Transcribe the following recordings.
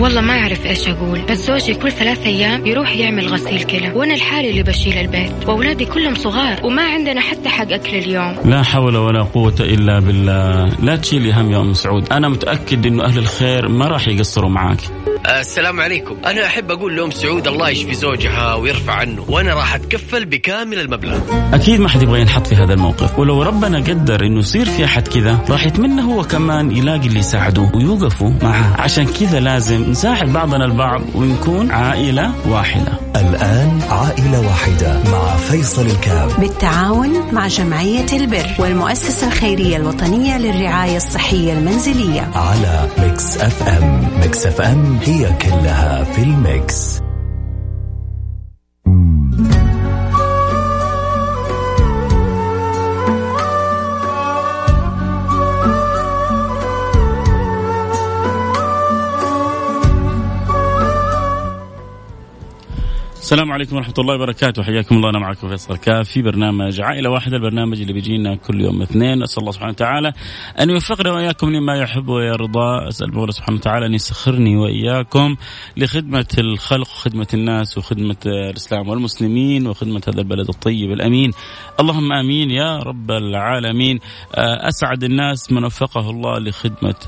والله ما أعرف إيش أقول بس زوجي كل ثلاث أيام يروح يعمل غسيل كلى وأنا الحالي اللي بشيل البيت وأولادي كلهم صغار وما عندنا حتى حق أكل اليوم. لا حول ولا قوة إلا بالله. لا تشيلي هم يا أم سعود. أنا متأكد أنه أهل الخير ما راح يقصروا معاك. السلام عليكم. أنا أحب أقول لأم سعود الله يشفي زوجها ويرفع عنه وأنا راح أتكفل بكامل المبلغ. أكيد ما حد يبغى ينحط في هذا الموقف. ولو ربنا قدر أنه يصير في أحد كذا راح يتمنى هو كمان يلاقي اللي يساعده ويوقفوا معه. عشان كذا لازم نساعد بعضنا البعض ونكون عائلة واحدة. الآن عائلة واحدة مع فيصل الكام بالتعاون مع جمعية البر والمؤسسة الخيرية الوطنية للرعاية الصحية المنزلية. على Mix FM. Mix FM هي كلها في ال mix. السلام عليكم ورحمة الله وبركاته. حياكم الله. أنا معكم فيصل كاف في برنامج عائلة واحدة البرنامج اللي بيجينا كل يوم اثنين. أسأل الله سبحانه وتعالى أن يوفقنا وإياكم لما يحب ويرضى. أسأل الله سبحانه وتعالى أن يسخرني وإياكم لخدمة الخلق وخدمة الناس وخدمة الإسلام والمسلمين وخدمة هذا البلد الطيب الأمين. اللهم آمين يا رب العالمين. أسعد الناس من وفقه الله لخدمة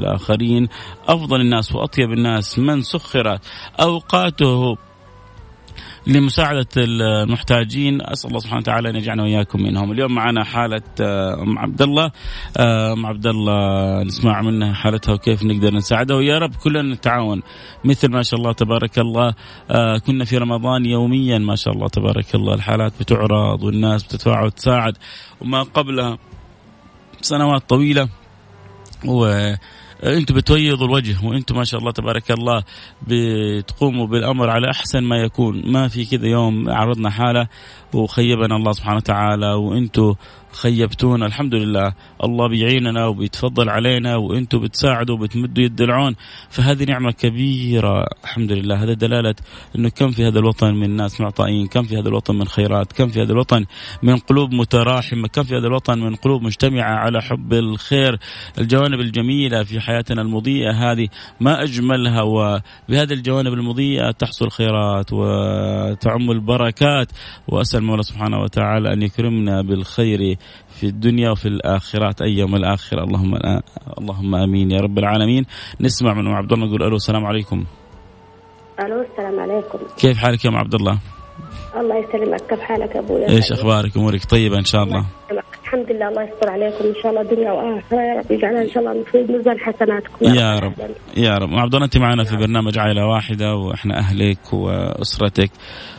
الآخرين. أفضل الناس وأطيب الناس من سخرت أوقاته. لمساعدة المحتاجين. أسأل الله سبحانه وتعالى أن يجعلنا وإياكم منهم. اليوم معنا حالة أم عبد الله. أم عبد الله نسمع منها حالتها وكيف نقدر نساعدها ويا رب كلنا نتعاون. مثل ما شاء الله تبارك الله كنا في رمضان يوميا ما شاء الله تبارك الله. الحالات بتعرض والناس بتدفع وتساعد. وما قبلها سنوات طويلة و أنتم بتويضوا الوجه وأنتم ما شاء الله تبارك الله بتقوموا بالأمر على أحسن ما يكون. ما في كذا يوم عرضنا حالة وخيبنا الله سبحانه وتعالى وأنتم خيبتونا الحمد لله الله بيعيننا وبيتفضل علينا وأنتم بتساعدوا وبتمدوا يد العون. فهذه نعمة كبيرة. الحمد لله هذا دلالة إنه كم في هذا الوطن من ناس معطائين كم في هذا الوطن من خيرات كم في هذا الوطن من قلوب متراحمة كم في هذا الوطن من قلوب مجتمعة على حب الخير. الجوانب الجميلة في حياتنا المضيئة هذه ما اجملها وبهذه الجوانب المضيئة تحصل خيرات وتعم البركات. وأسأل المولى سبحانه وتعالى أن يكرمنا بالخير في الدنيا وفي الآخرات أيام الاخره اللهم اللهم آمين يا رب العالمين. نسمع من أم عبد الله نقول ألو السلام عليكم. ألو السلام عليكم. كيف حالك يا أم عبد الله؟ الله يسلمك. كيف حالك ابويا؟ إيش أخبارك؟ أمورك طيبة إن شاء الله؟ الحمد لله الله يستر عليكم. إن شاء الله دنيا وآخرة. يا رب يجعلها إن شاء الله في ميزان حسناتكم. يا رب. يا رب. عبد الله أنت معنا في برنامج عائلة واحدة وإحنا أهلك وأسرتك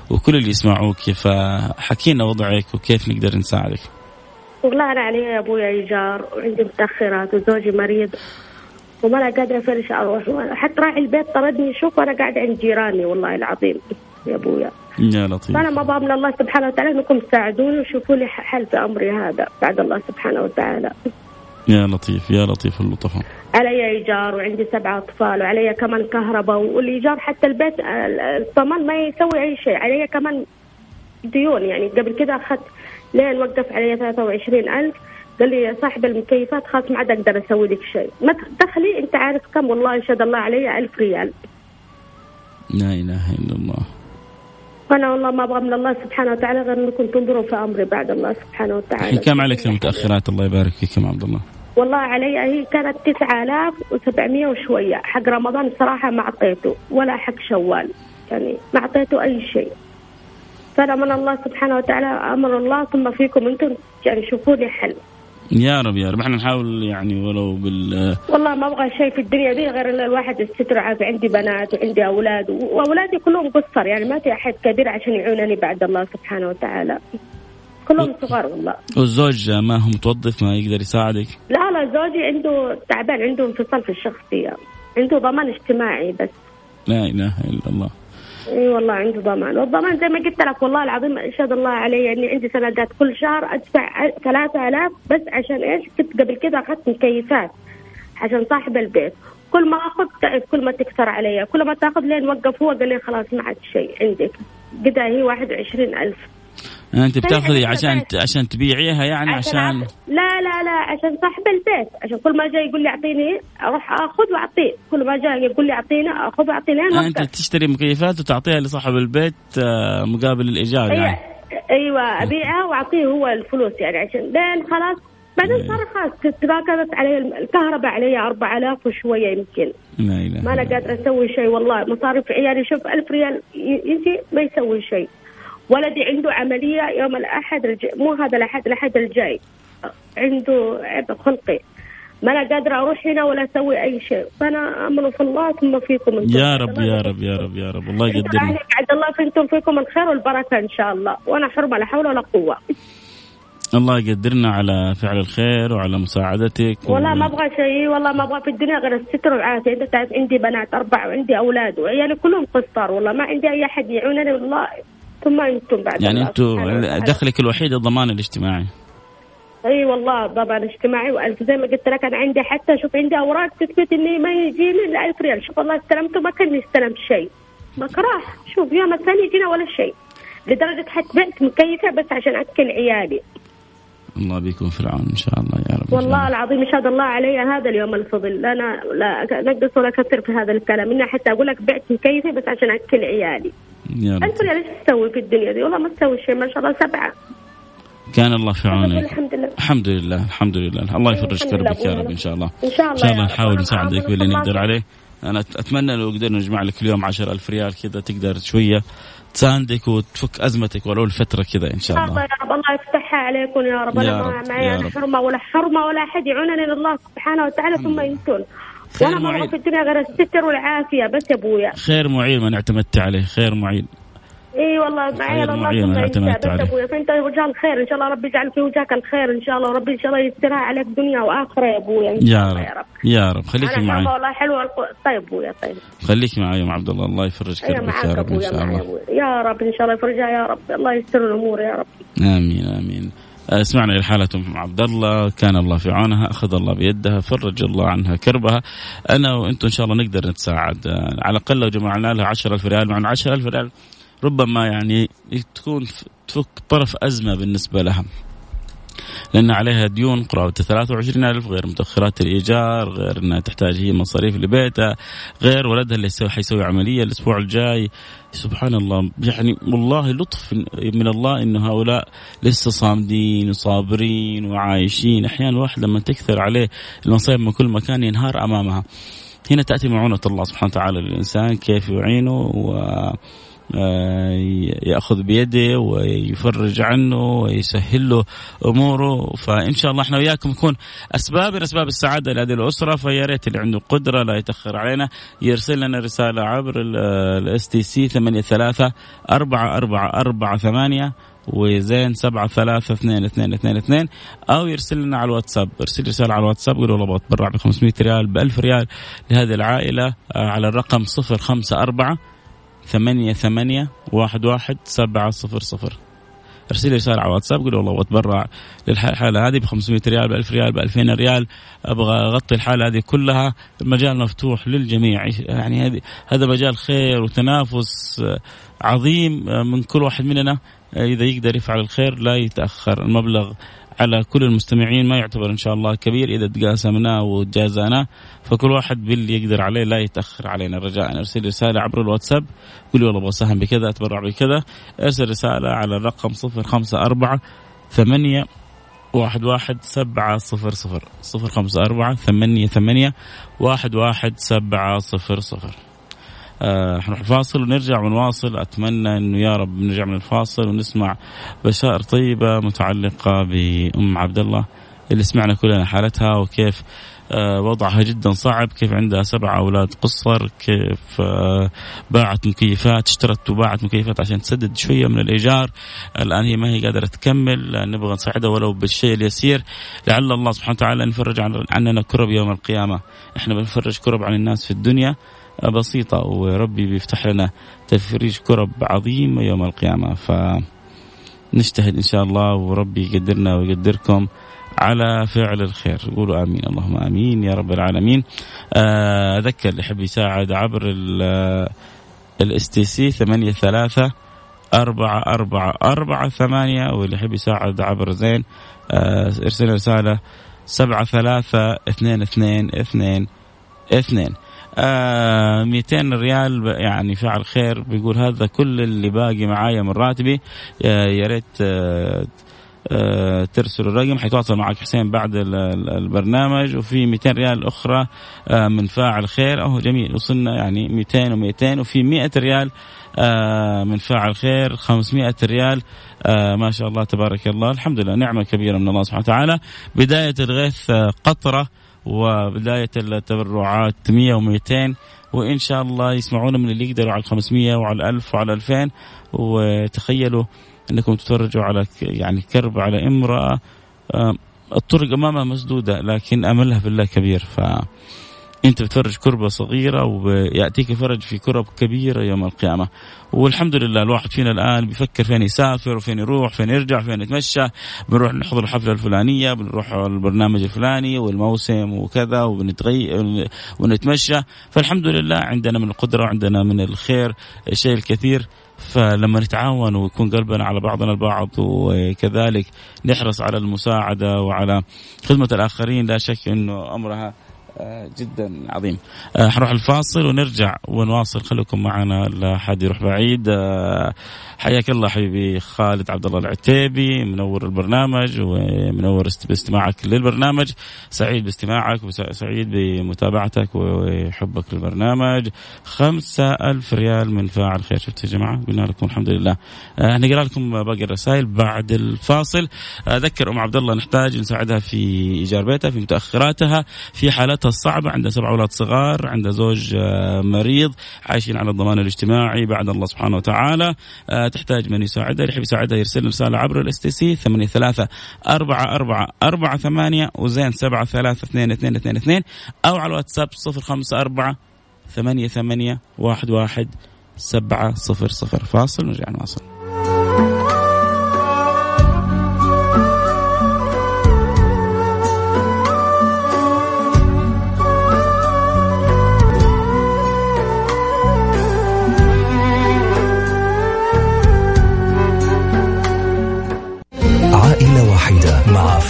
وكل اللي يسمعوك فحكينا وضعك وكيف نقدر نساعدك. والله أنا علي يا أبويا ايجار وعندي متأخرات وزوجي مريض وما أنا قادرة فيش أروح. حتى راعي البيت طردني شوف وأنا قاعدة عند جيراني والله العظيم يا أبويا. يا لطيف. فأنا ما من الله سبحانه وتعالى إنكم تساعدوني وشوفوا لي حل في أمري هذا بعد الله سبحانه وتعالى. يا لطيف يا لطيف اللطفاء. علي إيجار وعندي سبعة أطفال وعلي كمان كهرباء والايجار حتى البيت الضمان ما يسوي أي شيء علي كمان ديون. يعني قبل كده أخذت لين وقف علي 23000 قال لي صاحب المكيفات خلاص ما عاد أقدر أسوي لك شيء. ما دخلي أنت عارف كم؟ والله يشهد الله علي 1000 ريال. لا إله إلا الله. فانا والله ما أبغى من الله سبحانه وتعالى غير انكم تنظروا في أمري بعد الله سبحانه وتعالى. كم عليك المتأخرات؟ الله يبارك فيك يا عبد الله. والله علي هي كانت 9700 وشوية. حق رمضان الصراحه ما أعطيته ولا حق شوال. يعني ما أعطيته أي شيء. فانا من الله سبحانه وتعالى أمر الله ثم فيكم أنتم يعني شوفوا لي حل. يا رب يا رب. إحنا نحاول يعني ولو بال والله ما أبغى شيء في الدنيا دي غير إن الواحد يستر عافي عندي بنات وعندي أولاد وأولادي كلهم قصر. يعني ما في أحد كبير عشان يعونني بعد الله سبحانه وتعالى. كلهم صغار والله. والزوج ما هو متوظف ما يقدر يساعدك؟ لا لا زوجي عنده تعبان عنده انفصال في الشخصية عنده ضمان اجتماعي بس. لا إله إلا الله. إي والله عنده ضمان. والضمان زي ما قلت لك والله العظيم أشهد الله علي إني عندي سندات كل شهر أدفع 3000 بس عشان إيش؟ كنت قبل كده أخذت مكيفات عشان صاحب البيت. كل ما أخذ تعب كل ما تكثر علي. كل ما تأخذ لين وقف هو قال لي خلاص ما عاد شيء عندك. قدا هي 21000 أنت بتاخذي صحيح، عشان عشان تبيعيها يعني عشان لا لا لا عشان صاحب البيت. عشان كل ما جاي يقول لي أعطيني أروح آخذ وأعطيه. كل ما جاي يقول لي أعطيني آخذ وأعطيه لين أنت وقت. تشتري مكيفات وتعطيها لصاحب البيت آه، مقابل الايجار يعني. أي- أيوه ابيعها وأعطيه هو الفلوس يعني. عشان لين خلاص بعدين إيه. صار خلاص تراكمت علي الكهرباء علي 4000 وشوية يمكن. لا إله ما أنا قادرة أسوي شيء والله. مصاريف عيالي شوف 1000 ريال يجي ما يسوي شيء. ولدي عنده عملية يوم الأحد الج... مو هذا الأحد الأحد الجاي. عنده عيب خلقي. ما أنا قادرة أروح هنا ولا أسوي أي شيء. فأنا امل في الله ثم فيكم أنتم. يا رب يا رب يا رب يا رب. الله أهلي بعد الله فيكم فيكم الخير والبركة إن شاء الله. وأنا حرمة لا حول ولا قوة. الله يقدرنا على فعل الخير وعلى مساعدتك والله و- ما أبغى شيء والله ما أبغى في الدنيا غير الستر والعافية. انت تعرف عندي بنات اربعه وعندي أولاد وعيالي كلهم قصار والله. ما عندي أي أحد يعونني والله. ثم أنتم بعد يعني أنتم. دخلك الوحيد الضمان الاجتماعي. أي والله ضمان اجتماعي والف زي ما قلت لك أنا عندي حتى شوف عندي أوراق تثبت إني ما يجيني الا 1000 ريال شوف والله استلمته ما كاني استلمت شيء. ما راح. شوف يوم الثاني يجينا ولا شيء. لدرجة حتى بعت مكيفة بس عشان اكل عيالي. الله بيكون في العون إن شاء الله يا رب. والله الله. العظيم يشهد الله علي هذا اليوم الفضل. أنا لا نقص ولا كثر في هذا الكلام. إني حتى أقول لك بعت مكيفة بس عشان اكل عيالي. رب. 1000 ريال إيش تسوي في الدنيا دي؟ والله ما تسوي شيء ما شاء الله سبعة. كان الله في عونك. الحمد لله. الحمد لله الحمد لله. الله يفرج لله كربك يا. رب إن شاء الله. إن شاء الله إن شاء الله. نحاول نساعدك. باللي نقدر عليه. أنا أتمنى لو قدرنا نجمع لك اليوم 10000 ريال كذا تقدر شوية تساندك وتفك أزمتك ولو لفتره كذا إن شاء الله. الله يا رب الله يفتحها عليكم يا رب. يا أنا ما معي رب. حرمة ولا حرمة ولا أحد يعونني الله سبحانه وتعالى ثم أنتم خير وأنا ما في الدنيا غير الستر والعافية بس يا أبويا. خير معين من اعتمدت عليه خير معين. إي والله الله معين انت اعتمدت بس عليه. يا ابويا فانت وجه الخير إن شاء الله ربي يجعل في وجهك الخير إن شاء الله وربي إن شاء الله يسترها عليك دنيا وآخرة يا أبويا. إن شاء يا الله رب يا رب. خليكي معي. والله حلوة الق- طيب أبويا طيب. خليكي معي يا أم عبد الله. الله يفرج كربك يا رب إن شاء الله. يا رب إن شاء الله يفرجها يا رب. الله يستر الأمور يا رب. آمين آمين. اسمعنا لحالة أم عبد الله كان الله في عونها أخذ الله بيدها فرج الله عنها كربها. أنا وأنتم إن شاء الله نقدر نتساعد. آه، على الأقل لو جمعنا لها 10000 ريال مع 10000 ريال ربما يعني تكون تفك طرف أزمة بالنسبة لها. لأن عليها ديون قرابة 23 ألف غير متأخرات الإيجار غير أنها تحتاج هي مصاريف لبيتها غير ولدها اللي يسوي حيسوي عملية الأسبوع الجاي. سبحان الله. يعني والله لطف من الله أنه هؤلاء لسه صامدين وصابرين وعايشين. أحيانا الواحد لما تكثر عليه المصايب من كل مكان ينهار أمامها. هنا تأتي معونة الله سبحانه وتعالى للإنسان كيف يعينه و يأخذ بيده ويفرج عنه ويسهل له أموره. فإن شاء الله إحنا وياكم نكون أسباب من أسباب السعادة لهذه الأسرة. فيا ريت اللي عنده قدرة لا يتأخر علينا. يرسل لنا رسالة عبر ال STC 83 4 4 4 8 وزين سبعة ثلاثة اثنين اثنين اثنين اثنين. أو يرسل لنا على الواتساب. ارسل رسالة على الواتساب قول والله بتبرع ب 500 ريال ب 1000 ريال لهذه العائلة آه، على الرقم 054 ثمانية ثمانية واحد واحد سبعة صفر صفر. ارسل رسالة على الواتساب قول والله بتبرع للحالة هذه ب 500 ريال ب 1000 ريال ب 2000 ريال. أبغى أغطي الحالة هذه كلها. المجال مفتوح للجميع. يعني هذا مجال خير وتنافس آه، عظيم آه، من كل واحد مننا آه، إذا يقدر يفعل الخير لا يتأخر. المبلغ على كل المستمعين ما يعتبر إن شاء الله كبير إذا تقاسمناه وتجازناه فكل واحد باللي يقدر عليه لا يتأخر علينا. رجاء أرسل رسالة عبر الواتساب. قولي والله أبغى اساهم بكذا أتبرع بكذا. أرسل رسالة على الرقم 054 ثمانية واحد واحد سبعة صفر صفر. صفر خمسة أربعة ثمانية ثمانية واحد واحد سبعة صفر صفر. حنروح الفاصل ونرجع ونواصل أتمنى إنه يا رب نرجع من الفاصل ونسمع بشائر طيبة متعلقة بأم عبد الله اللي سمعنا كلنا حالتها وكيف آه، وضعها جدا صعب كيف عندها سبع أولاد قصر كيف آه، باعت مكيفات اشترت وباعت مكيفات عشان تسدد شوية من الإيجار. الآن هي ما هي قادرة تكمل آه، نبغى نساعدها ولو بالشيء اليسير. لعل الله سبحانه وتعالى يفرج عن- عننا كرب يوم القيامة. إحنا بنفرج كرب عن الناس في الدنيا. بسيطة وربي بيفتح لنا تفريج كرب عظيم يوم القيامة. فنجتهد إن شاء الله وربي يقدرنا ويقدركم على فعل الخير. قولوا آمين اللهم آمين يا رب العالمين. آه، أذكر اللي يحب يساعد عبر ال STC ثمانية ثلاثة أربعة أربعة أربعة ثمانية واللي يحب يساعد عبر زين آه، ارسل رسالة سبعة ثلاثة اثنين اثنين اثنين اثنين. آه 200 ريال يعني فعل خير. بيقول هذا كل اللي باقي معايا من راتبي. آه يا ريت آه آه، ترسل الرقم حيتواصل معك حسين بعد البرنامج. وفي 200 ريال أخرى آه، من فاعل خير. أهو جميل وصلنا يعني 200 و200 وفي 100 ريال آه، من فاعل خير. 500 ريال ما شاء الله تبارك الله. الحمد لله نعمة كبيرة من الله سبحانه وتعالى. بداية الغيث قطرة. وبداية التبرعات 100 و200 وإن شاء الله يسمعونا من اللي يقدروا على 500 وعلى 1000 وعلى 2000 وتخيلوا إنكم تتفرجوا على يعني كرب على امرأة الطرق أمامها مسدودة لكن أملها في الله كبير. ف انت بتفرج كربة صغيرة ويأتيك فرج في كرب كبيرة يوم القيامة. والحمد لله الواحد فينا الآن بيفكر فين يسافر وفين يروح فين يرجع فين يتمشى. بنروح نحضر الحفلة الفلانية بنروح البرنامج الفلاني والموسم وكذا وبنتغي ونتمشى. فالحمد لله عندنا من القدرة وعندنا من الخير الشيء الكثير. فلما نتعاون ويكون قلبنا على بعضنا البعض وكذلك نحرص على المساعدة وعلى خدمة الآخرين لا شك إنه أمرها جدا عظيم. آه، حنروح الفاصل ونرجع ونواصل. خليكم معنا لا حد يروح بعيد. آه، حياك الله حبيبي خالد عبد الله العتيبي منور البرنامج ومنور باستماعك للبرنامج. سعيد باستماعك وسعيد بمتابعتك وحبك للبرنامج. خمسة ألف ريال من فاعل خير. شفت يا جماعة؟ قلنا لكم الحمد لله. نقرأ لكم باقي الرسائل بعد الفاصل. أذكر أم عبد الله نحتاج نساعدها في إيجار بيتها في متأخراتها في حالتها الصعبة. عندها سبع أولاد صغار عندها زوج آه، مريض عايشين على الضمان الاجتماعي بعد الله سبحانه وتعالى. آه، تحتاج من يساعدها اللي يحب يساعدها يرسل رسالة عبر ال STC ثمانية ثلاثة أربعة أربعة أربعة ثمانية وزين سبعة ثلاثة اثنين اثنين اثنين اثنين أو على الواتساب صفر خمسة أربعة ثمانية ثمانية واحد واحد سبعة صفر صفر. فاصل ونرجع نواصل.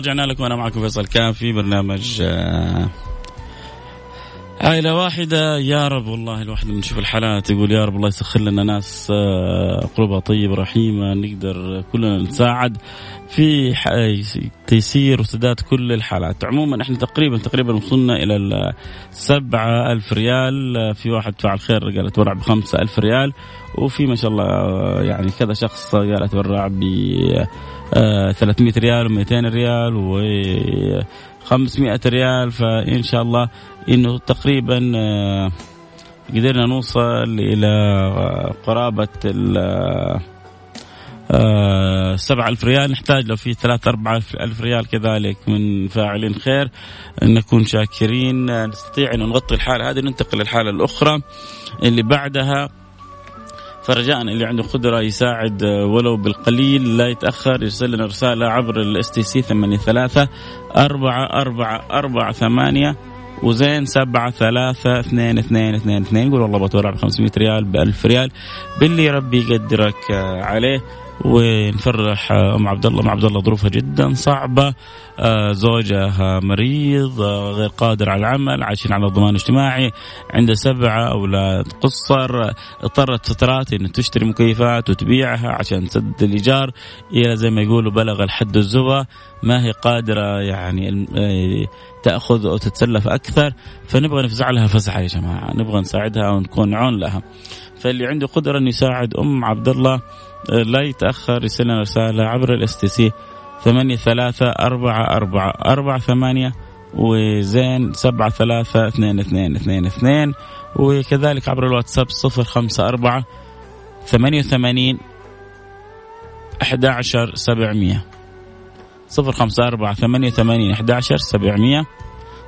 رجعنا لكم أنا معكم فيصل كان في برنامج آه، عائلة واحدة. يا رب والله الواحد لما نشوف الحالات يقول يا رب الله يسخر لنا ناس آه، قلوبها طيبة رحيمة نقدر كلنا نساعد. في تيسير وسداد كل الحالات. عموما إحنا تقريبا تقريبا وصلنا إلى السبعة ألف ريال. في واحد فعل خير قال أتبرع بخمسة ألف ريال. وفي ما شاء الله يعني كذا شخص قال أتبرع ب 300 آه، ريال و200 ريال و 500 ريال. فإن شاء الله إنه تقريبا آه، قدرنا نوصل إلى قرابة آه، سبعة ألف ريال. نحتاج لو في ثلاثة أربعة ألف ريال كذلك من فاعلين خير نكون شاكرين. نستطيع أن نغطي الحالة هذه ننتقل للحالة الأخرى اللي بعدها. فرجاء اللي عنده قدرة يساعد ولو بالقليل. لا يتأخر يرسل لنا رسالة عبر ال STC ثمانية ثلاثة أربعة أربعة أربعة ثمانية وزين سبعة ثلاثة اثنين اثنين اثنين اثنين. قول والله بتبرع ب 500 ريال ب 1000 ريال. باللي ربي يقدرك عليه. ونفرح أم عبد الله. أم عبد الله ظروفها جدا صعبة آه، زوجها مريض آه، غير قادر على العمل عايشين على ضمان اجتماعي عنده سبعه أولاد. قصر اضطرت فترات انه تشتري مكيفات وتبيعها عشان تسدد الإيجار. إلى زي ما يقولوا بلغ الحد الزبا ما هي قادرة يعني آه، تأخذ أو تتسلف أكثر. فنبغى نفزع لها فزعة يا جماعة. نبغى نساعدها ونكون عون لها. فاللي عنده قدرة إنه يساعد أم عبد الله لا يتأخر يرسل لنا رسالة عبر ال STC ثمانية ثلاثة أربعة أربعة أربعة ثمانية وزين سبعة ثلاثة اثنين اثنين اثنين اثنين. وكذلك عبر الواتساب صفر خمسة أربعة ثمانية وثمانين أحد عشر سبعمية. صفر خمسة أربعة ثمانية وثمانين أحد عشر سبعمية.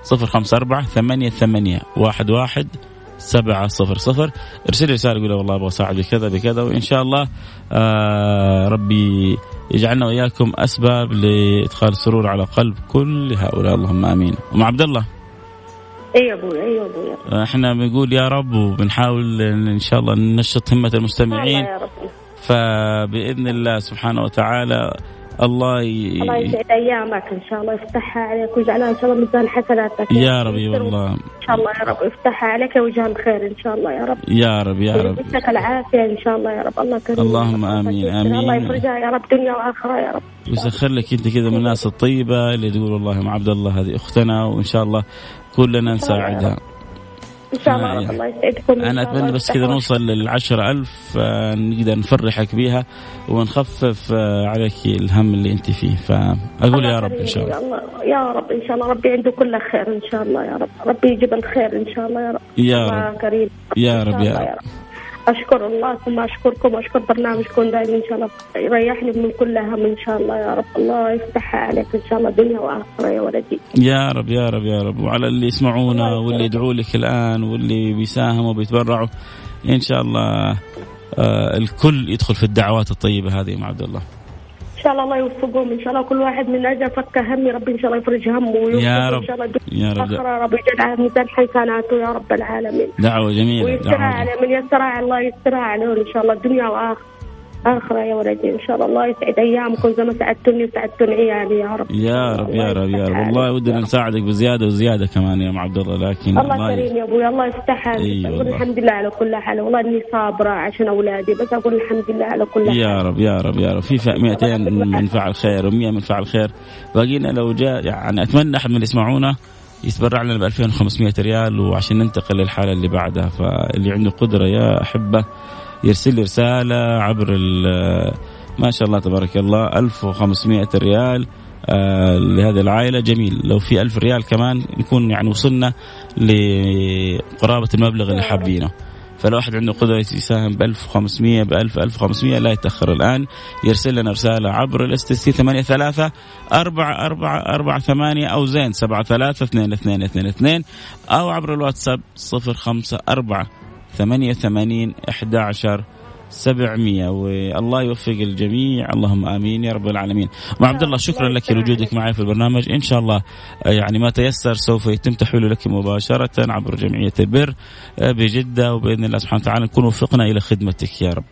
صفر خمسة أربعة ثمانية ثمانية واحد واحد, واحد. سبعة صفر صفر. ارسل لي رسالة قول والله أبغى أساعد بكذا بكذا وإن شاء الله آه ربي يجعلنا وإياكم أسباب لإدخال السرور على قلب كل هؤلاء. اللهم آمين. أم عبد الله. اي أبوي اي أبوي إحنا بنقول يا رب وبنحاول إن شاء الله ننشط همة المستمعين. فبإذن الله سبحانه وتعالى الله ي... الله يسعد أيامك. إن شاء الله يفتحها عليك ويجعلها إن شاء الله ميزان حسناتك. يا ربي والله. إن شاء الله يا رب يفتحها عليك وجه الخير. إن شاء الله يا رب. يا رب يا رب. ويمسك العافية إن شاء الله يا رب. الله كريم اللهم آمين، آمين. الله يفرجها يا رب دنيا وآخرة يا رب. ويسخر لك أنت كذا من الناس الطيبة اللي تقول والله ام عبد الله هذه أختنا وإن شاء الله كلنا نساعدها. إن شاء الله رب يعني. الله يسعدكم أنا أتمنى بس كذا. نوصل للعشرة ألف آه، نقدر نفرحك بيها ونخفف آه، عليك الهم اللي أنت فيه. فأقول يا رب إن شاء الله. يا رب إن شاء الله. ربي عنده كل خير إن شاء الله يا رب. ربي يجيب الخير إن شاء الله يا رب. يا رب. كريم. يا إن شاء رب يا رب. أشكر الله ثم أشكركم واشكر برنامجكم دائما إن شاء الله. يريحني من كل هم إن شاء الله يا رب. الله يفتحها عليك إن شاء الله دنيا وآخرة يا ولدي. يا رب يا رب يا رب. وعلى اللي يسمعونا واللي يدعوا لك الآن واللي بيساهموا وبيتبرعوا إن شاء الله آه الكل يدخل في الدعوات الطيبة هذه مع عبد الله. شاء الله الله يوفقهم. إن شاء الله كل واحد من أجل فك همي ربي إن شاء الله يفرج همه ويوفقه. يا رب. ان شاء الله يا رب. اخره يا رب يجعل ميزان حسناته يا رب العالمين. دعوة جميلة ويسرها دعوه على من يسرها على الله يسرها عليهم إن شاء الله الدنيا وآخرة. اخره يا ولدي إن شاء الله. الله يسعد أيامكم زي ما سعدتوني وسعدتون عيالي يا رب. يا رب يا رب يا رب. يفتح والله. ودنا نساعدك بزيادة وزيادة كمان يا أم عبد الله لكن الله كريم يا أبوي الله يفتحها. أي أقول. الحمد لله على كل حال. والله إني صابرة عشان أولادي بس أقول الحمد لله على كل حال. يا رب يا رب يا رب. في ف- 200 من فعل خير و100 من فعل خير. باقينا لو جاء يعني أتمنى أحد من يسمعونا يتبرع لنا ب 2500 ريال وعشان ننتقل للحالة اللي بعدها. فاللي عنده قدرة يا أحبة يرسل لي رسالة عبر ما شاء الله تبارك الله 1500 ريال آه لهذه العائلة. جميل. لو في ألف ريال كمان نكون يعني وصلنا لقرابة المبلغ اللي حابينه. فلو أحد عنده قدرة يساهم ب 1500 ب 1000 1500 لا يتأخر الآن. يرسل لنا رسالة عبر ال STC 83 4 4 4 8 أو زين 7 3 2 2 2 2 أو عبر الواتساب 05 4 88 11 700 والله يوفق الجميع. اللهم آمين يا رب العالمين. ام عبد الله شكرا لك لوجودك معي في البرنامج. إن شاء الله آه، يعني ما تيسر سوف يتم تحويله لك مباشرة عبر جمعية البر آه، بجدة. وبإذن الله سبحانه وتعالى نكون وفقنا إلى خدمتك يا رب.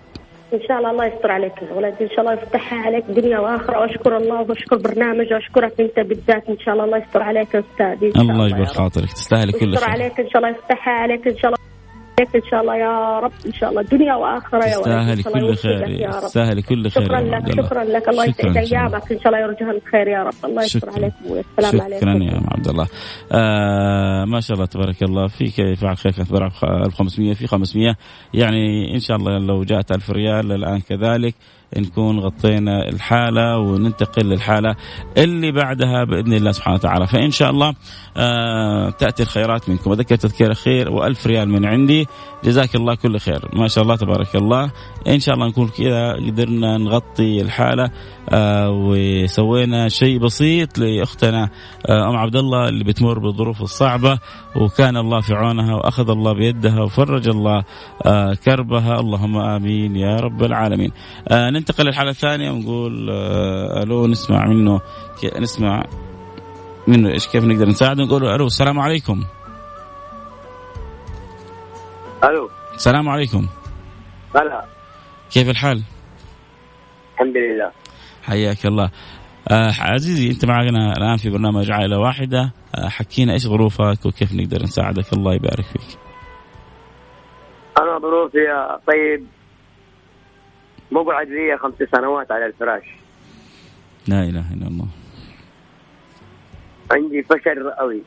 إن شاء الله الله يستر عليك. يا ولدي إن شاء الله يفتحها عليك دنيا وآخرة. وأشكر الله وأشكر برنامج. وأشكرك أنت بالذات. إن شاء الله الله يستر عليك يا شاء الله يجبر. خاطرك. تستاهل كل يستر خير. عليك. إن شاء الله يفتحها عليك. إن شاء الله عليك إن شاء الله يا رب؟ إن شاء الله دنيا وآخرة يا ولدي تستاهل إن شاء الله كل خير يا رب. تستاهل كل خير شكرا لك. شكرا لك. الله شكراً يسعد. أيامك. إن شاء الله يرجعها الخير يا رب. الله يستر شكراً. عليك والسلام شكرا عليكم يا ام عبد الله. آه ما شاء الله تبارك الله. في فعل خير برع 1500 في 500 يعني إن شاء الله لو جاءت 1000 ريال الآن كذلك نكون غطينا الحالة وننتقل للحالة اللي بعدها بإذن الله سبحانه وتعالى. فإن شاء الله آه تأتي الخيرات منكم. أذكر تذكير خير وألف ريال من عندي. جزاك الله كل خير. ما شاء الله تبارك الله. إن شاء الله نكون كذا قدرنا نغطي الحالة آه وسوينا شيء بسيط لأختنا آه أم عبد الله اللي بتمر بالظروف الصعبة وكان الله في عونها وأخذ الله بيدها وفرج الله آه كربها. اللهم آمين يا رب العالمين. ننتقل للحالة الثانية ونقول ألو نسمع منه نسمع منه إيش كيف نقدر نساعده؟ نقول ألو السلام عليكم. ألو. السلام عليكم. هلا. كيف الحال؟ الحمد لله. حياك الله. آه عزيزي انت معنا الآن في برنامج عائلة واحدة. آه حكينا إيش ظروفك وكيف نقدر نساعدك. الله يبارك فيك. أنا ظروفي طيب. مقعد لي خمس سنوات على الفراش. لا إله إلا الله. عندي فشل رئوي.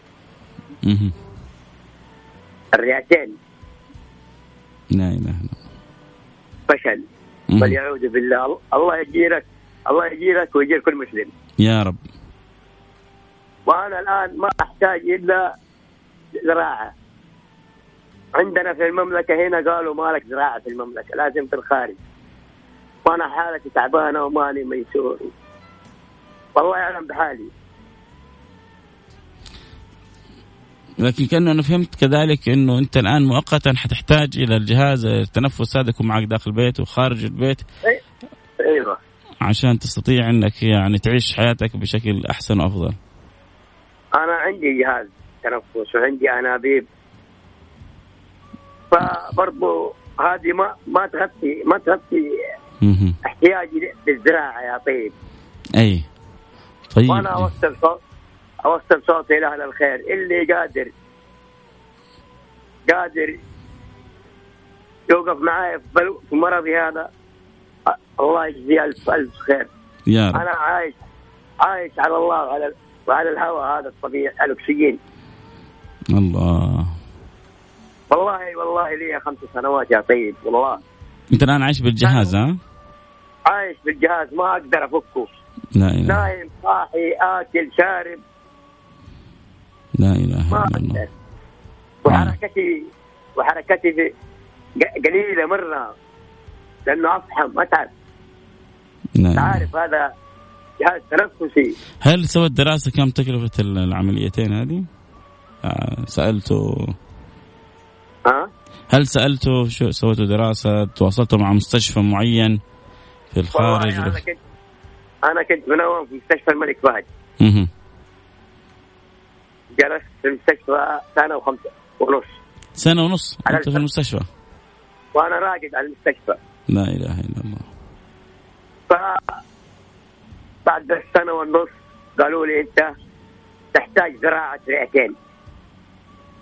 الرئتين. لا اله الا الله فشل. مهم. بل يعوذ بالله الله يجيرك الله يجيرك ويجير كل مسلم. يا رب. وأنا الآن ما أحتاج إلا زراعة. عندنا في المملكة هنا قالوا ما لك زراعة في المملكة لازم في الخارج. وأنا حالتي تعبانة وماني ميسور. والله يعلم بحالي. لكن كأنه أنا فهمت كذلك إنه أنت الآن مؤقتا حتحتاج إلى الجهاز التنفس هذا يكون معك داخل البيت وخارج البيت. أيوه. عشان تستطيع إنك يعني تعيش حياتك بشكل أحسن وأفضل. أنا عندي جهاز تنفس وعندي أنابيب. فبرضو هذه ما ما تغطي ما تغطي. احتياجي للزراعة يا طيب. أي. طيب. وأنا اوصل صوت أوصل صوتي لأهل الخير. اللي قادر قادر يوقف معي في مرضي هذا الله يجزيه الف ألف خير. يا رب. أنا عايش عايش على الله وعلى وعلى الهواء هذا الطبيعي الأكسجين. الله. والله والله لي خمس سنوات يا طيب والله. أنت الآن عايش بالجهاز ها؟ عايش بالجهاز ما أقدر أفكه. لا إله. نايم صاحي آكل شارب. لا إله إلا الله. وحركتي وحركتي قليلة مرة لأنه اتعب لا إله. تعرف هذا جهاز تنفسي. هل سوت دراسة كم تكلفة العمليتين هذه؟ آه، سألته. ها؟ هل سألته شو سويتوا دراسة؟ تواصلتوا مع مستشفى معين في الخارج؟ أنا كنت أنا كنت منوم في مستشفى الملك فهد. جلست في المستشفى سنة وخمسة ونص. سنة ونص؟ أنت في المستشفى؟ وأنا راقد على المستشفى. لا إله إلا الله. ف بعد السنة والنص قالوا لي أنت تحتاج زراعة رئتين.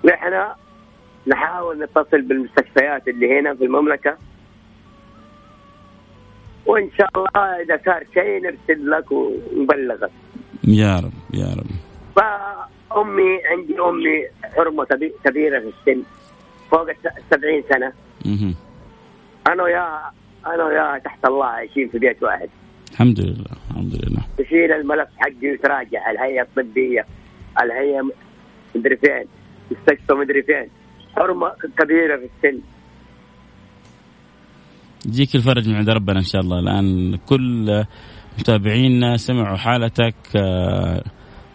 نحن نحاول نتصل بالمستشفيات اللي هنا في المملكة. وإن شاء الله إذا صار شيء نرسل لك ونبلغك. يا رب يا رب. فامي عندي أمي حرمة كبي- كبيرة في السن فوق السبعين سنة. مهم. أنا وياها أنا وياها تحت الله عايشين في بيت واحد. الحمد لله الحمد لله. تشيل الملف حقي وتراجع الهيئة الطبية الهيئة مدري فين مستشفى مدري فين. حرمة كبيرة في السن. يجيك الفرج من عند ربنا إن شاء الله. الآن كل متابعينا سمعوا حالتك آه،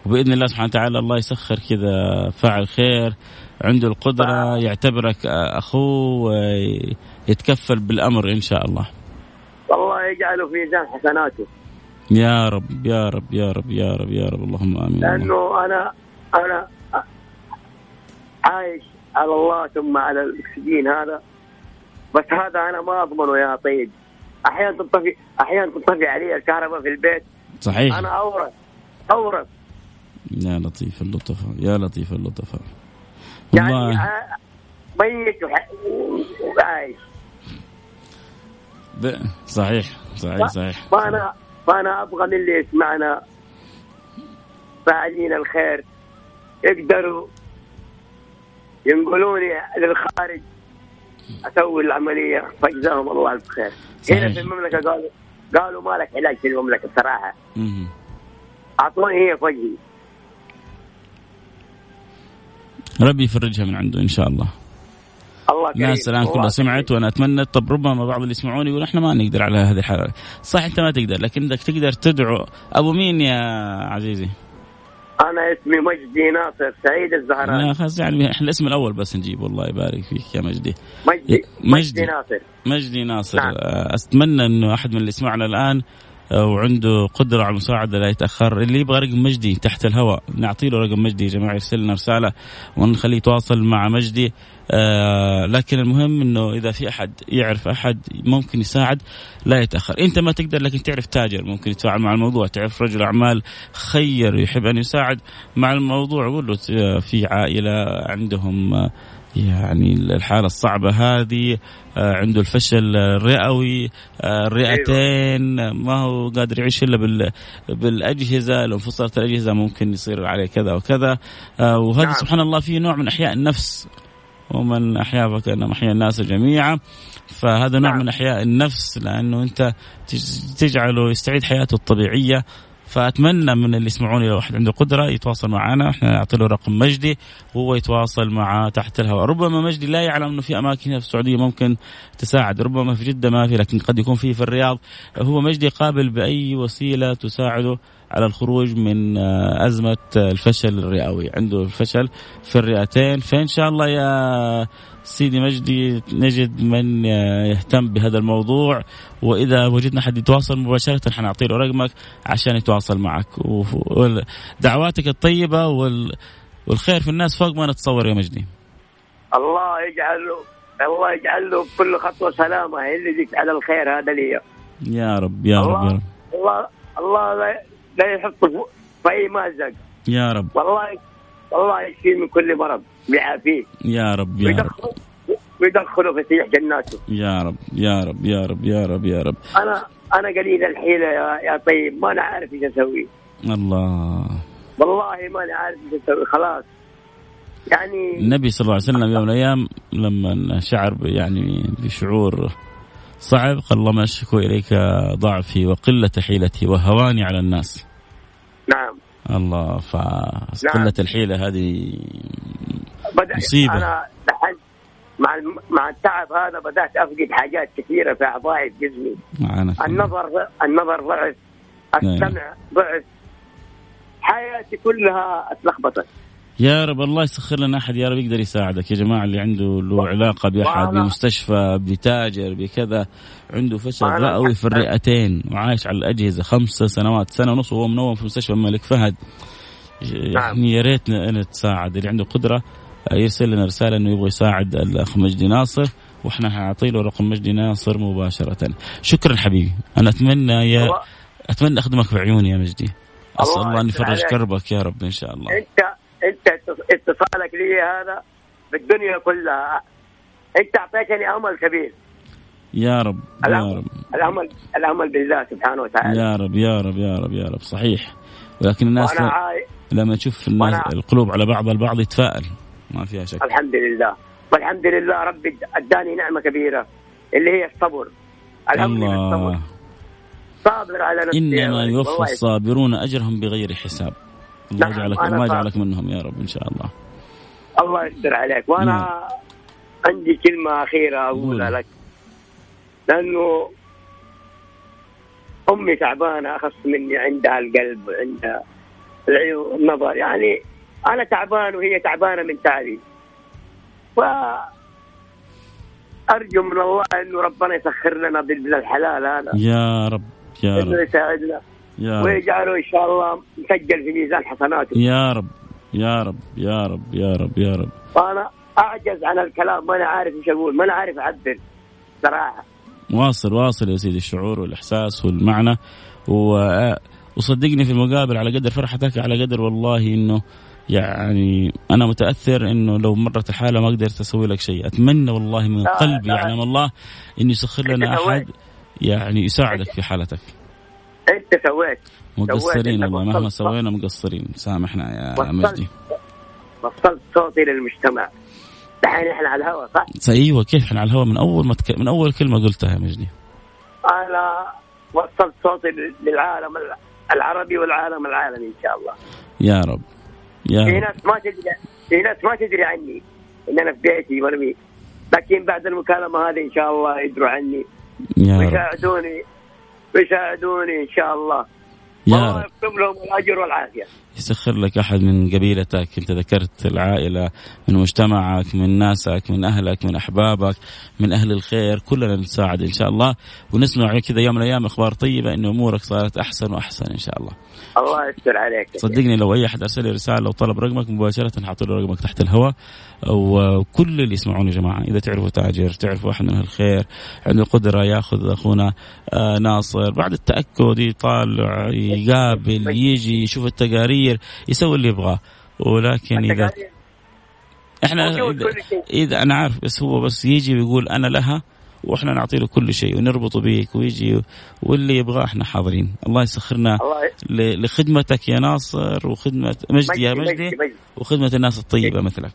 وبإذن الله سبحانه وتعالى الله يسخر كذا فاعل خير عنده القدرة يعتبرك أخوه ويتكفل بالأمر إن شاء الله. والله يجعله في ميزان حسناته. يا رب يا رب يا رب يا رب يا رب. اللهم آمين. لأنه أنا أنا عايش على الله ثم على الأكسجين هذا. بس هذا أنا ما أضمنه يا طيب. أحيانا تنطفي أحيانا تنطفي علي الكهرباء في البيت. صحيح. أنا أورث أورث. يا لطيف اللطفاء يا لطيف اللطفاء يعني ميت وعايش. صحيح صحيح صحيح. ما أنا ما أنا أبغى من اللي يسمعنا. فاعلين الخير. يقدروا ينقلوني للخارج أسوي العملية. فجزاهم الله ألف خير. صحيح. هنا في المملكة قالوا قالوا ما لك علاج في المملكة صراحة. أعطوني هي في ربي يفرجها من عنده إن شاء الله الله كريم الناس الآن كلها. سمعت وأنا أتمنى طب ربما بعض اللي يسمعوني يقول إحنا ما نقدر على هذه الحاله صح أنت ما تقدر لكن إنك تقدر تدعو أبو مين يا عزيزي؟ أنا اسمي مجدي ناصر سعيد الزهراني لا خلاص يعني إحنا الاسم الأول بس نجيب الله يبارك فيك يا مجدي مجدي مجدي. مجدي ناصر مجدي ناصر نعم. أتمنى إنه أحد من اللي يسمعنا الآن وعنده قدرة على المساعدة لا يتأخر. اللي يبغى رقم مجدي تحت الهواء نعطي له رقم مجدي يا جماعة يرسل لنا رسالة ونخليه يتواصل مع مجدي. آه لكن المهم إنه إذا في أحد يعرف أحد ممكن يساعد لا يتأخر. أنت ما تقدر لكن تعرف تاجر ممكن يتفاعل مع الموضوع تعرف رجل أعمال خير يحب أن يساعد مع الموضوع. قول له في عائلة عندهم آه، يعني الحالة الصعبة هذه آه، عنده الفشل الرئوي آه، الرئتين ما هو قادر يعيش إلا بالأجهزة لو انفصلت الأجهزة ممكن يصير عليه كذا وكذا وهذا نعم. سبحان الله فيه نوع من أحياء النفس ومن أحيا فكأنما أحيا الناس جميعا فهذا نوع نعم. من أحياء النفس لأنه أنت تجعله يستعيد حياته الطبيعية فأتمنى من اللي يسمعوني لو احد عنده قدرة يتواصل معنا إحنا نعطي له رقم مجدي وهو يتواصل مع تحت الهواء. ربما مجدي لا يعلم إنه في أماكن في السعودية ممكن تساعد ربما في جدة ما في لكن قد يكون في في الرياض. هو مجدي قابل بأي وسيلة تساعده على الخروج من آه، أزمة الفشل الرئوي؟ عنده الفشل في الرئتين. فإن شاء الله يا سيدي مجدي نجد من آه، يهتم بهذا الموضوع. وإذا وجدنا حد يتواصل مباشرة حنعطي له رقمك عشان يتواصل معك. ودعواتك الطيبة والخير في الناس فوق ما نتصور يا مجدي. الله يجعله الله يجعل له كل خطوة سلامة. هي اللي على الخير هذا لي يا رب يا رب يا رب. الله الله لا يحطه في أي مأزق. يا رب. والله والله يشفيه من كل مرض ويعافيه يا رب يا رب. ويدخله في سيح جناته. يا رب يا رب يا رب يا رب يا رب. أنا أنا قليل الحيلة يا, يا طيب ما أنا عارف إيش أسوي. الله. والله ما أنا عارف إيش أسوي خلاص. يعني النبي صلى الله عليه وسلم يوم من الأيام لما شعر يعني بشعور صعب قال اللهم أشكو إليك ضعفي وقلة حيلتي وهواني على الناس. نعم. الله فقله نعم. الحيلة هذه مصيبة أنا مع مع التعب هذا بدأت أفقد حاجات كثيرة في اعضائي في جسمي النظر النظر ضعف نعم. السمع ضعف حياتي كلها اتلخبطت يا رب الله يسخر لنا أحد يا رب يقدر يساعدك. يا جماعة اللي عنده له علاقة بأحد بمستشفى بتاجر بكذا عنده فشل رئوي في الرئتين وعايش على الأجهزة خمس سنوات سنة ونص وهو منوم في مستشفى الملك فهد. يعني نعم. يا ريت نتساعد. اللي عنده قدرة يرسل لنا رسالة إنه يبغى يساعد الأخ مجدي ناصر وإحنا حنعطي له رقم مجدي ناصر مباشرة. شكرا حبيبي. أنا أتمنى يا أتمنى أخدمك بعيوني يا مجدي. أسأل الله أن يفرج كربك يا رب إن شاء الله. انت انت اتصالك لي هذا بالدنيا كلها. انت اعطيتني امل كبير. يا رب يا رب. الامل الأمل بالله سبحانه وتعالى. يا رب يا رب يا رب يا رب. صحيح. ولكن الناس لما تشوف الناس القلوب على بعض البعض يتفائل. ما فيها شك. الحمد لله. والحمد لله ربي أداني نعمة كبيرة اللي هي الصبر. الحمد لله الصبر. صابر على نفسي إنما يوفى الصابرون أجرهم بغير حساب. الله نعم، يجعلك الله يجعلك منهم يا رب إن شاء الله. الله يستر عليك. وأنا نعم. عندي كلمة أخيرة أقولها لك. لأنه أمي تعبانة اخص مني عندها القلب وعندها العيون النظر. يعني أنا تعبان وهي تعبانة من تعبي ف أرجو من الله إنه ربنا يسخر لنا باذن الحلال هذا. يا رب يا رب. انه يساعدنا. ويجعله إن شاء الله مسجل في ميزان حسناته. يا رب يا رب يا رب يا رب يا رب. وأنا أعجز عن الكلام ما أنا عارف إيش أقول ما أنا عارف اعبر صراحة. واصل واصل يا سيدي الشعور والإحساس والمعنى. و... وصدقني في المقابل على قدر فرحتك على قدر والله إنه يعني أنا متأثر إنه لو مرت الحالة ما قدرت أسوي لك شيء. أتمنى والله من قلبي يعلم الله إنه يسخر لنا أحد يعني يساعدك في حالتك. انت سويت مقصرين والله مهما سوينا مقصرين. سامحنا يا مجدي. وصلت صوتي للمجتمع. دحين إحنا على الهواء صح؟ أيوه كيف إحنا على الهواء من أول ما تك... من أول كلمة قلتها يا مجدي. أنا وصلت صوتي للعالم العربي والعالم العالمي إن شاء الله. يا رب. يا في ناس ما تدري في ناس ما تدري عني إن أنا في بيتي مرمي لكن بعد المكالمة هذه إن شاء الله يدروا عني. يا ويساعدوني. ويساعدوني إن شاء الله. يا الله يكتب لهم الأجر والعافية. يسخر لك أحد من قبيلتك. انت ذكرت العائلة من مجتمعك من ناسك من أهلك من أحبابك من أهل الخير كلنا نساعد إن شاء الله. ونسمع كذا يوم من الأيام أخبار طيبة إن أمورك صارت أحسن وأحسن إن شاء الله. الله يستر عليك. صدقني لو أي أحد أرسل لي رسالة وطلب رقمك مباشرة حاط له رقمك تحت الهواء. وكل اللي يسمعون يا جماعة إذا تعرفوا تاجر تعرفوا أحد من أهل الخير عنده القدره يأخذ أخونا آه ناصر بعد التأكد يطالع يقابل يجي يشوف التقارير. يسوي اللي يبغاه. ولكن إذا إحنا إذا, إذا أنا عارف بس هو بس يجي ويقول أنا لها وإحنا نعطي له كل شيء ونربطه بيك ويجي واللي يبغاه إحنا حاضرين. الله يسخرنا الله لخدمتك يا ناصر وخدمه مجدي يا مجدي, مجدي, مجدي وخدمة الناس الطيبة مثلك.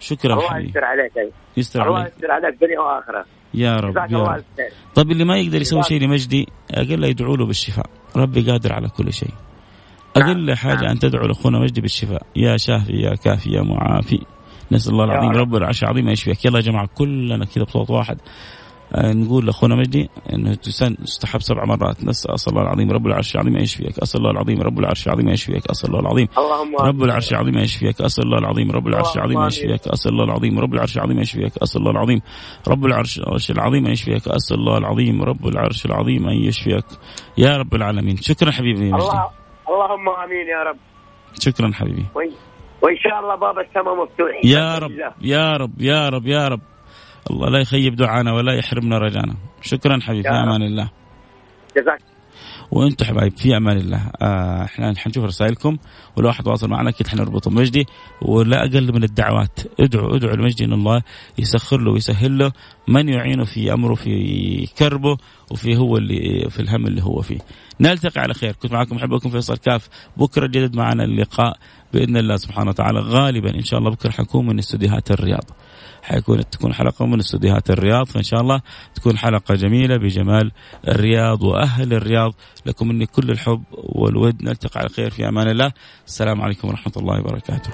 شكرا الله حبيبي. يستر عليك يستر الله يستر عليك دنيا وآخرة. يا رب يا رب. طيب اللي ما يقدر يسوي شيء لمجدي أقل يدعو له بالشفاء. ربي قادر على كل شيء. أقل نعم. حاجة نعم. أن تدعو لاخونا مجدي بالشفاء يا شافي يا كافي يا معافي. نسأل الله العظيم رب. العرش العظيم يشفيك. يلا يا جماعة كلنا كذا بصوت واحد. آه، نقول لأخونا مجدي انه تستحب سبع مرات. نسال الله العظيم رب العرش العظيم أن يشفيك. أسأل الله العظيم رب العرش العظيم أن يشفيك. أسأل الله العظيم رب العرش العظيم أن يشفيك. أسأل الله العظيم رب العرش العظيم أن يشفيك. أسأل الله العظيم رب العرش العظيم أن يشفيك. أسأل الله العظيم رب العرش العظيم أن يشفيك. أسأل الله العظيم رب العرش العظيم أن يشفيك. يا رب العالمين. شكرا حبيبي مجدي. اللهم آمين يا رب. شكرا حبيبي. وان شاء الله باب السماء مفتوح. يا رب يا رب يا رب يا رب. الله لا يخيب دعانا ولا يحرمنا رجانا. شكرا حبيبي في أمان الله. جزاك وأنتم حبايب في أمان الله. آه إحنا حنشوف رسائلكم ولو أحد تواصل معنا أكيد حنربطه بمجدي ولا أقل من الدعوات. ادعوا ادعوا لمجدي ان الله يسخر له ويسهل له. من يعينه في أمره في كربه وفي هو اللي في الهم اللي هو فيه. نلتقي على خير. كنت معكم احبكم فيصل كاف. بكرة جدد معنا اللقاء بإذن الله سبحانه وتعالى. غالبا إن شاء الله بكرة حكون من استديوهات الرياض. حيكون تكون حلقة من استديوهات الرياض فإن شاء الله تكون حلقة جميلة بجمال الرياض وأهل الرياض. لكم مني كل الحب والود نلتقي على خير في أمان الله. السلام عليكم ورحمة الله وبركاته.